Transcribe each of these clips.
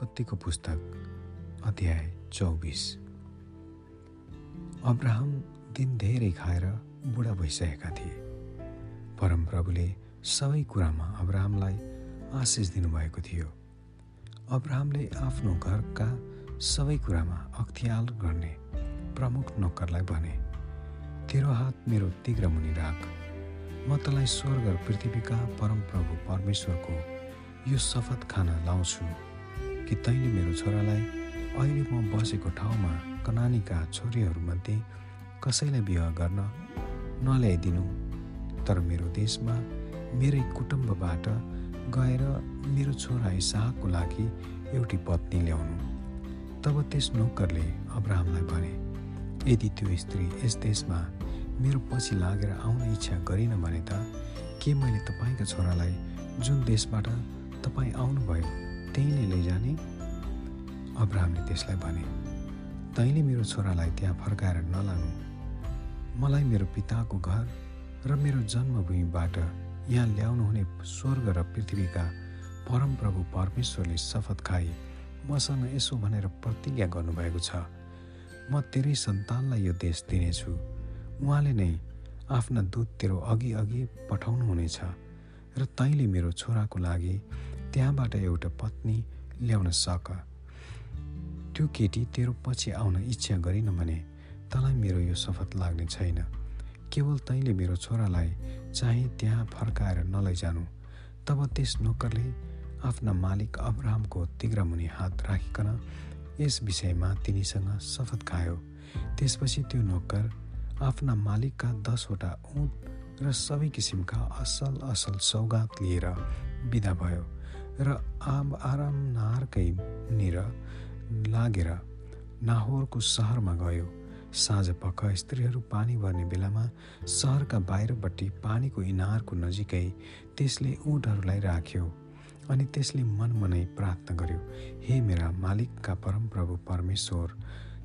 उत्पत्तिको पुस्तक अध्याय चौबिस। अब्राहम दिन धेरै खाएर बुढा भइसकेका थिए। परमप्रभुले सबै कुरामा अब्राहमलाई आशिष दिनुभएको थियो। अब्राहमले आफ्नो घरका सबै कुरामा अख्तियाल गर्ने प्रमुख नोकरलाई भने तेरो हात मेरो तिग्र मुनि राख। म तँलाई स्वर्ग पृथ्वीका परमप्रभु परमेश्वरको यो शपथ खान लाउँछु। कि तैँले मेरो छोरालाई अहिले म बसेको ठाउँमा कनानीका छोरीहरूमध्ये कसैलाई विवाह गर्न नल्याइदिनु। तर मेरो देशमा मेरै कुटुम्बबाट गएर मेरो छोरा इसाहको लागि एउटी पत्नी ल्याउनु। तब त्यस नोकरले अब्राहमलाई भने यदि त्यो स्त्री यस देशमा मेरो पछि लागेर आउन इच्छा गरिन भने त के मैले तपाईँका छोरालाई जुन देशबाट तपाईँ आउनुभयो त्यहीँ लैजाने। अब्राहमले त्यसलाई भने तैँले मेरो छोरालाई त्यहाँ फर्काएर नलानु। मलाई मेरो पिताको घर र मेरो जन्मभूमिबाट यहाँ ल्याउनुहुने स्वर्ग र पृथ्वीका परमप्रभु परमेश्वरले शपथ खाई मसँग यसो भनेर प्रतिज्ञा गर्नुभएको छ। म तेरै सन्तानलाई यो देश दिनेछु। उहाँले नै आफ्ना दूत तेरो अघि अघि पठाउनुहुनेछ र तैँले मेरो छोराको लागि त्यहाँबाट एउटा पत्नी ल्याउन सक। त्यो केटी तेरो पछि आउन इच्छा गरिन भने तँलाई मेरो यो शपथ लाग्ने छैन। केवल तैँले मेरो छोरालाई चाहिँ त्यहाँ फर्काएर नलैजानु। तब त्यस नोकरले आफ्ना मालिक अब्राहमको तिग्रामुनि हात राखिकन यस विषयमा तिनीसँग शपथ खायो। त्यसपछि त्यो नोकर आफ्ना मालिकका दसवटा उँट र सबै किसिमका असल असल सौगात लिएर बिदा भयो। र आम आराम नारकैनिर लागेर नाहोरको सहरमा गयो। साँझ पख स्त्रीहरू पानी भर्ने बेलामा सहरका बाहिरपट्टि पानीको इनारको नजिकै त्यसले उँटहरूलाई राख्यो अनि त्यसले मनमनै प्रार्थना गर्यो। हे मेरा मालिकका परमप्रभु परमेश्वर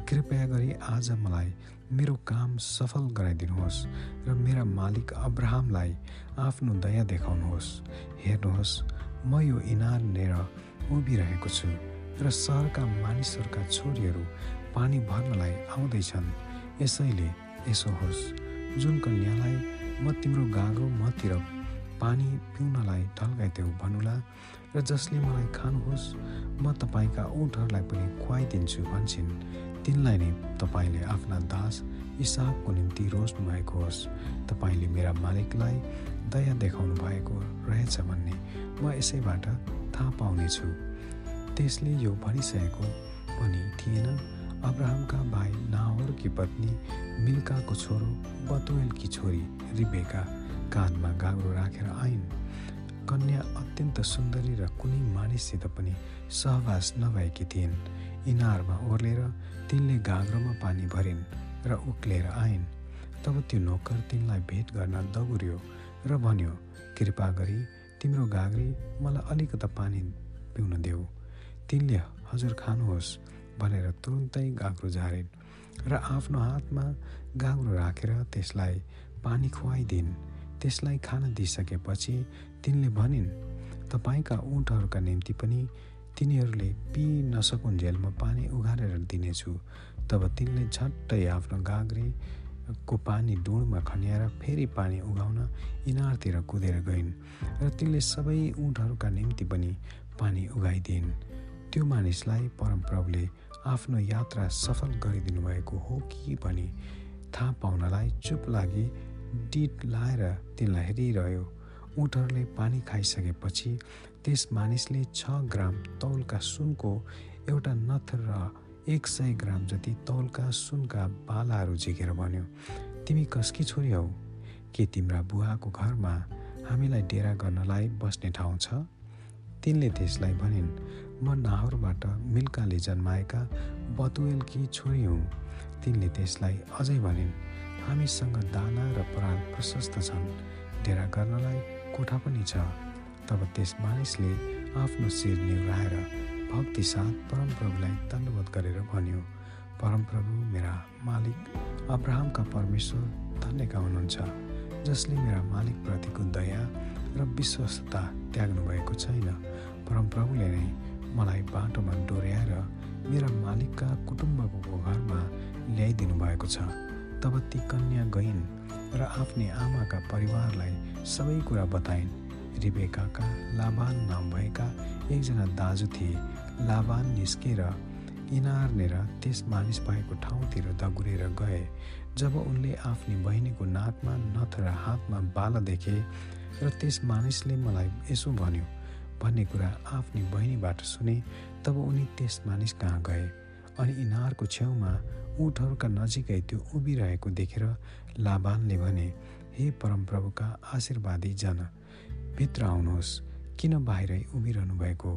कृपया गरी आज मलाई मेरो काम सफल गराइदिनुहोस् र मेरा मालिक अब्राहमलाई आफ्नो दया देखाउनुहोस्। हेर्नुहोस् म यो इनार लिएर उभिरहेको छु र सहरका मानिसहरूका छोरीहरू पानी भर्नलाई आउँदैछन्। यसैले यसो होस् जुन कन्यालाई म तिम्रो गाग्रो मतिर पानी पिउनलाई ढल्काइदेऊ भन्नुला र जसले मलाई खानुहोस् म तपाईँका उँटहरूलाई पनि खुवाइदिन्छु भन्छन्। तिनलाई नै तपाईँले आफ्ना दास इसाहको निम्ति रोज्नु भएको होस्। तपाईँले मेरा मालिकलाई दया देखाउनु भएको रहेछ भन्ने म यसैबाट थाहा पाउनेछु। त्यसले यो भनिसकेको पनि थिएन। अब्राहमका भाइ नाहोरकी पत्नी मिल्काको छोरो बतुएलकी छोरी रिबेका काँधमा गाग्रो राखेर आइन्। कन्या अत्यन्त सुन्दरी र कुनै मानिससित पनि सहवास नभएकी थिइन्। इनारमा ओर्लेर तिनले गाग्रोमा पानी भरिन् र उक्लेर आइन्। तब त्यो नोकर तिनलाई भेट गर्न दगुर्यो र भन्यो कृपा गरी तिम्रो गाग्री मलाई अलिकता पानी पिउन देऊ। तिनले हजुर खानुहोस् भनेर तुरुन्तै गाग्रो झारिन् र आफ्नो हातमा गाग्रो राखेर त्यसलाई पानी खुवाइदिन्। त्यसलाई खान दिइसकेपछि तिनले भनिन् तपाईँका उँटहरूका निम्ति पनि तिनीहरूले पि नसकुन्जेल म पानी उघारेर दिनेछु तब तिनले झट्टै आफ्नो गाग्रेको पानी डुँडमा खन्याएर फेरि पानी उघाउन इनारतिर कुदेर गइन् र तिनले सबै उँटहरूका निम्ति पनि पानी उघाइदिइन्। त्यो मानिसलाई परमप्रभुले आफ्नो यात्रा सफल गरिदिनु भएको हो कि भनी थाहा पाउनलाई चुप लागि डिट लाएर तिनलाई हेरिरह्यो। उँटहरूले पानी खाइसकेपछि त्यस मानिसले छ ग्राम तौलका सुनको एउटा नथ र एक सय ग्राम जति तौलका सुनका बालाहरू झिकेर भन्यो तिमी कसकी छोरी हौ? के तिम्रा बुवाको घरमा हामीलाई डेरा गर्नलाई बस्ने ठाउँ छ? तिनले त्यसलाई भनिन् म नाहरबाट मिल्काले जन्माएका बतुएलकी छोरी हुँ। तिनले त्यसलाई अझै भनिन् हामीसँग दाना र पराल प्रशस्त छन्। डेरा गर्नलाई कोठा पनि छ। तब त्यस मानिसले आफ्नो शिर निहुराएर भक्ति साथ परमप्रभुलाई धन्यवाद गरेर भन्यो परमप्रभु मेरा मालिक अब्राहमका परमेश्वर धन्यका हुनुहुन्छ जसले मेरा मालिकप्रतिको दया र विश्वस्तता त्याग्नु भएको छैन। परमप्रभुले नै मलाई बाटोमा डोर्याएर मेरा मालिकका कुटुम्बको घरमा ल्याइदिनु भएको छ। तब ती कन्या गइन् र आफ्नै आमाका परिवारलाई सबै कुरा बताइन्। रिबेकाका लाभान नाम भएका एकजना दाजु थिए। लाभान निस्केर इनार्नेर त्यस मानिस भएको ठाउँतिर दगुरेर गए। जब उनले आफ्नी बहिनीको नाकमा नथ र हातमा बाल देखे र त्यस मानिसले मलाई यसो भन्यो भन्ने कुरा आफ्नी बहिनीबाट सुने तब उनी त्यस मानिस कहाँ गए? अनि इनारको छेउमा उठहरूका नजिकै त्यो उभिरहेको देखेर लाभानले भने हे परमप्रभुका आशीर्वादी जन भित्र आउनुहोस्। किन बाहिरै उभिरहनु भएको?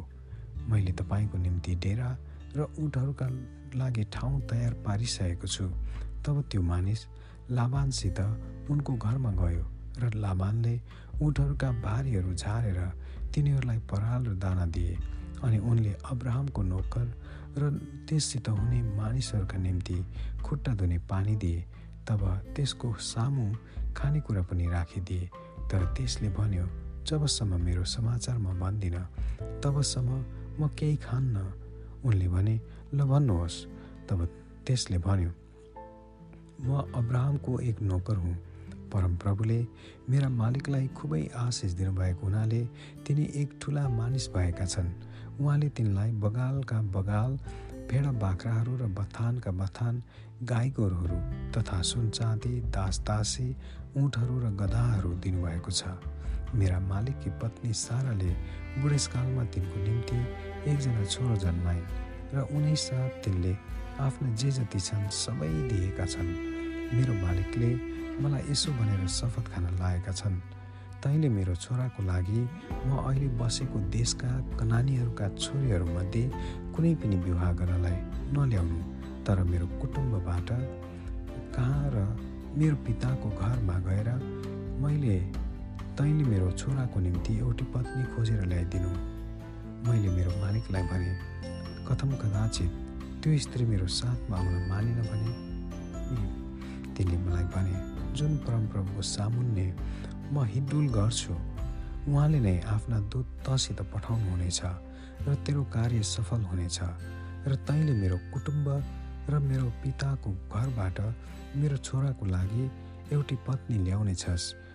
मैले तपाईँको निम्ति डेरा र उठहरूका लागि ठाउँ तयार पारिसकेको छु। तब त्यो मानिस लाभानसित उनको घरमा गयो र लाभानले उठहरूका भारीहरू झारेर तिनीहरूलाई पराल र दाना दिए अनि उनले अब्राहमको नोकर र त्यससित हुने मानिसहरूका निम्ति खुट्टा धुने पानी दिए। तब त्यसको सामु खानेकुरा पनि राखिदिए। तर त्यसले भन्यो जबसम्म मेरो समाचार म भन्दिनँ तबसम्म म केही खान्न। उनले भने ल भन्नुहोस्। तब त्यसले भन्यो म अब्राहमको एक नोकर हुँ। परमप्रभुले मेरा मालिकलाई खुबै आशिष दिनुभएको हुनाले तिनी एक ठुला मानिस भएका छन्। उहाँले तिनलाई बगालका बगाल भेडा बाख्राहरू र बथानका बथान गाई गोरुहरू तथा दास दासी उठहरू र गधाहरू दिनुभएको छ। मेरा मालिककी पत्नी साराले बुढेसकालमा तिनको निम्ति एकजना छोरो जन्माइन् र उनी साथ तिनले आफ्नो जे जति छन् सबै दिएका छन्। मेरो मालिकले मलाई यसो भनेर शपथ खान लागेका छन्। तैँले मेरो छोराको लागि म अहिले बसेको देशका कनानीहरूका छोरीहरूमध्ये कुनै पनि विवाह गर्नलाई नल्याउनु तर मेरो कुटुम्बबाट कहाँ र मेरो पिताको घरमा गएर मैले तैँले मेरो छोराको निम्ति एउटी पत्नी खोजेर ल्याइदिनु। मैले मेरो मालिकलाई भने कथम कदाचित त्यो स्त्री मेरो साथमा आउन मानिन भने? तिनले मलाई भने जुन परमप्रभुको सामुन्ने म हिडुल गर्छु उहाँले नै आफ्ना दूत तसित पठाउनुहुनेछ र तेरो कार्य सफल हुनेछ र तैँले मेरो कुटुम्ब र मेरो पिताको घरबाट मेरो छोराको लागि एउटी पत्नी ल्याउनेछस्।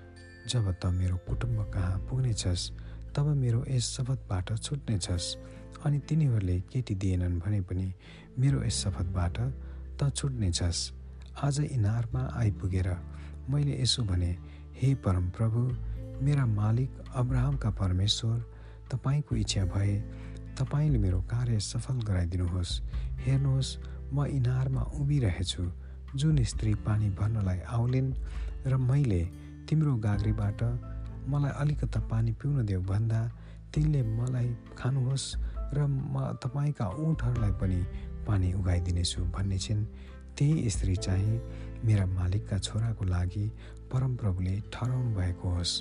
जब त मेरो कुटुम्ब कहाँ पुग्नेछस् तब मेरो यस शपथबाट छुट्नेछस्। अनि तिनीहरूले केटी दिएनन् भने पनि मेरो यस शपथबाट त छुट्नेछस्। आज इनारमा आइपुगेर मैले यसो भने हे परम प्रभु मेरा मालिक अब्राहमका परमेश्वर तपाईँको इच्छा भए तपाईँले मेरो कार्य सफल गराइदिनुहोस्। हेर्नुहोस् म इनारमा उभिरहेछु। जुन स्त्री पानी भर्नलाई आउलिन् र मैले तिम्रो गाग्रीबाट मलाई अलिकता पानी पिउन देऊ भन्दा तिनले मलाई खानुहोस् र म तपाईँका ऊँटहरूलाई पनि पानी उगाइदिनेछु भन्ने छिन्। त्यही स्त्री चाहिँ मेरा मालिकका छोराको लागि परमप्रभुले ठहराउनु भएको होस्।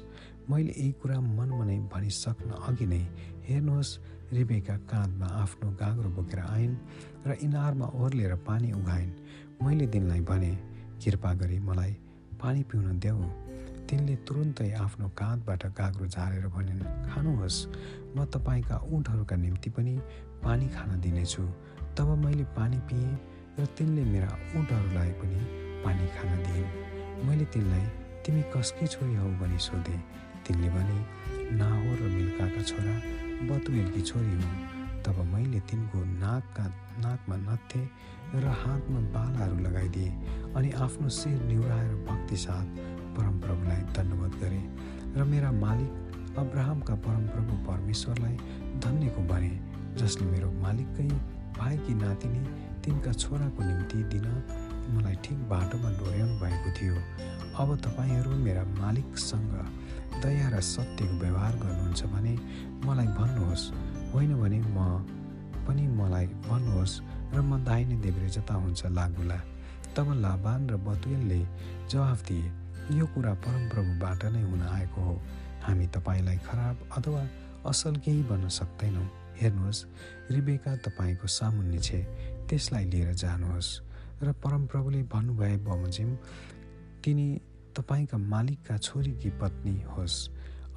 मैले यही कुरा मनमा नै भनिसक्न अघि नै हेर्नुहोस् रिबेका काँधमा आफ्नो गाग्रो बोकेर आइन् र इनारमा ओर्लेर पानी उघाइन्। मैले तिनलाई भने कृपा गरी मलाई पानी पिउन देऊ। तिनले तुरुन्तै आफ्नो काँधबाट गाग्रो झारेर भनिन् खानुहोस् म तपाईँका ऊँटहरूका निम्ति पनि पानी खान दिनेछु। तब मैले पानी पिएँ र तिनले मेरा ऊँटहरूलाई पनि पानी खान दिइन्। मैले तिनलाई तिमी कसकी छोरी हौ? भनी सोधेँ। तिनले भने नाहोर र मिल्काका छोरा बतुवेलकी छोरी हुन् तब मैले तिनको नाकका नाकमा नथे र हातमा बालाहरू लगाइदिएँ अनि आफ्नो शिर निहुराएर भक्ति साथ परमप्रभुलाई धन्यवाद गरेँ र मेरा मालिक अब्राहमका परमप्रभु परमेश्वरलाई धन्यको भने जसले मेरो मालिककै भाइकी नातिनी तिनका छोराको निम्ति दिन मलाई ठिक बाटोमा डोर्याउनु भएको थियो। अब तपाईँहरू मेरा मालिकसँग दया र सत्यको व्यवहार गर्नुहुन्छ भने मलाई भन्नुहोस् होइन भने म पनि मलाई भन्नुहोस् र म दाहिने देब्रे जता हुन्छ लागुला तब लाभान र बतुएलले जवाफ दिए यो कुरा परमप्रभुबाट नै हुन आएको हो। हामी तपाईँलाई खराब अथवा असल केही भन्न सक्दैनौँ। हेर्नुहोस् रिबेका तपाईँको सामुन्ने छे त्यसलाई लिएर जानुहोस्। र परमप्रभुले भन्नुभए बमोजिम तिनी तपाईँका मालिकका छोरीकी पत्नी होस्।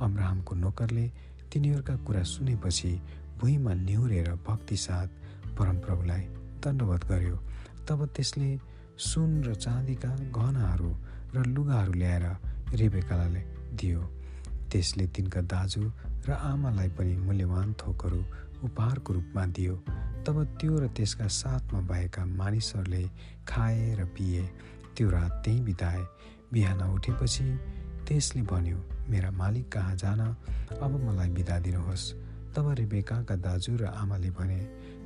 अब्राहमको नोकरले तिनीहरूका कुरा सुनेपछि भुइँमा निहुरेर भक्तिसाथ परमप्रभुलाई दण्डवत गर्यो। तब त्यसले सुन र चाँदीका गहनाहरू र लुगाहरू ल्याएर रेबेकालाई दियो। त्यसले तिनका दाजु र आमालाई पनि मूल्यवान थोकहरू उपहारको रूपमा दियो। तब त्यो र त्यसका साथमा भएका मानिसहरूले खाए र पिए। त्यो रात त्यहीँ बिताए। बिहान उठेपछि त्यसले भन्यो मेरा मालिक कहाँ जान? अब मलाई बिदा दिनुहोस्। तब रेबेकाका दाजु र आमाले भने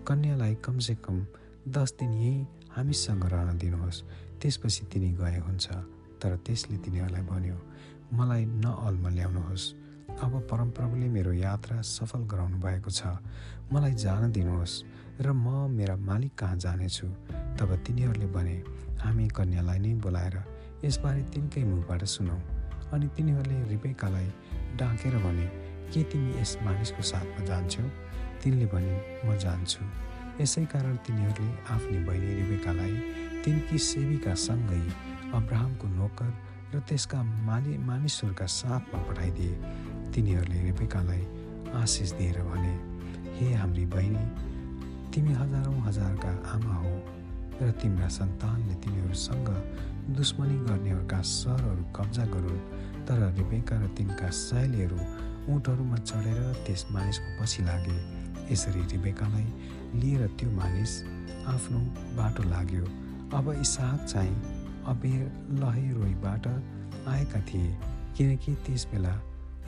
कन्यालाई कमसे कम दस दिन यहीँ हामीसँग रहन दिनुहोस्। त्यसपछि तिनी गए हुन्छ। तर त्यसले तिनीहरूलाई भन्यो मलाई नअल्म ल्याउनुहोस्। अब परमप्रभुले मेरो यात्रा सफल गराउनु भएको छ। मलाई जान दिनुहोस् र म मेरा मालिक कहाँ जानेछु? तब तिनीहरूले भने हामी कन्यालाई नै बोलाएर यसबारे तिनकै मुखबाट सुनौ। अनि तिनीहरूले रिपेकालाई डाकेर भने के तिमी यस मानिसको साथमा जान्छौ तिनले भने म जान्छु। यसै कारण तिनीहरूले आफ्नी बहिनी रिबेकालाई तिनकी सेविकासँगै अब्राहमको नोकर र त्यसका माली मानिसहरूका साथमा पठाइदिए। तिनीहरूले रिबेकालाई आशिष दिएर भने हे हाम्री बहिनी तिमी हजारौँ हजारका आमा हो र तिम्रा सन्तानले तिनीहरूसँग दुश्मनी गर्नेहरूका सहरहरू कब्जा गरून् तर रिबेका र तिनका सहेलीहरू उठहरूमा चढेर त्यस मानिसको पछि लागे। यसरी रिबेकालाई लिएर त्यो मानिस आफ्नो बाटो लाग्यो। अब इसाहक चाहिँ अबेर लहेरोईबाट आएका थिए किनकि त्यस बेला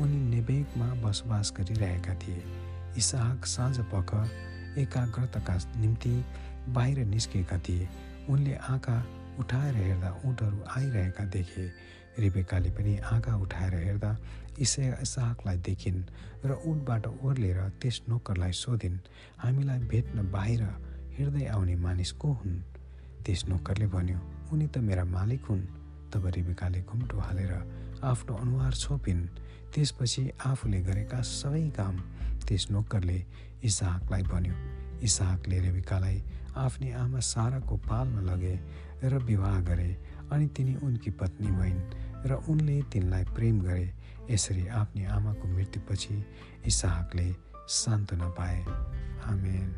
उनी नेबेगमा बसोबास गरिरहेका थिए। इसाहक साँझ पख एकाग्रताका निम्ति बाहिर निस्केका थिए। उनले आँखा उठाएर हेर्दा ऊँटहरू आइरहेका देखे। रिबेकाले पनि आँखा उठाएर हेर्दा इसा इसाहकलाई देखिन् र उनबाट ओर्लेर त्यस नोकरलाई सोधिन् हामीलाई भेट्न बाहिर हिँड्दै आउने मानिस को हुन्? त्यस नोकरले भन्यो उनी त मेरा मालिक हुन्। तब रिबिकाले घुम्टो हालेर आफ्नो अनुहार छोपिन्। त्यसपछि आफूले गरेका सबै काम त्यस नोकरले इसाहकलाई भन्यो। इसाहकले रेबिकालाई आफ्नी आमा साराको पालमा लगे र विवाह गरे अनि तिनी उनकी पत्नी भइन्। र उनले तिनलाई प्रेम गरे यसरी आफ्नी आमाको मृत्युपछि इसाहकले सान्त्वना पाए। आमेन।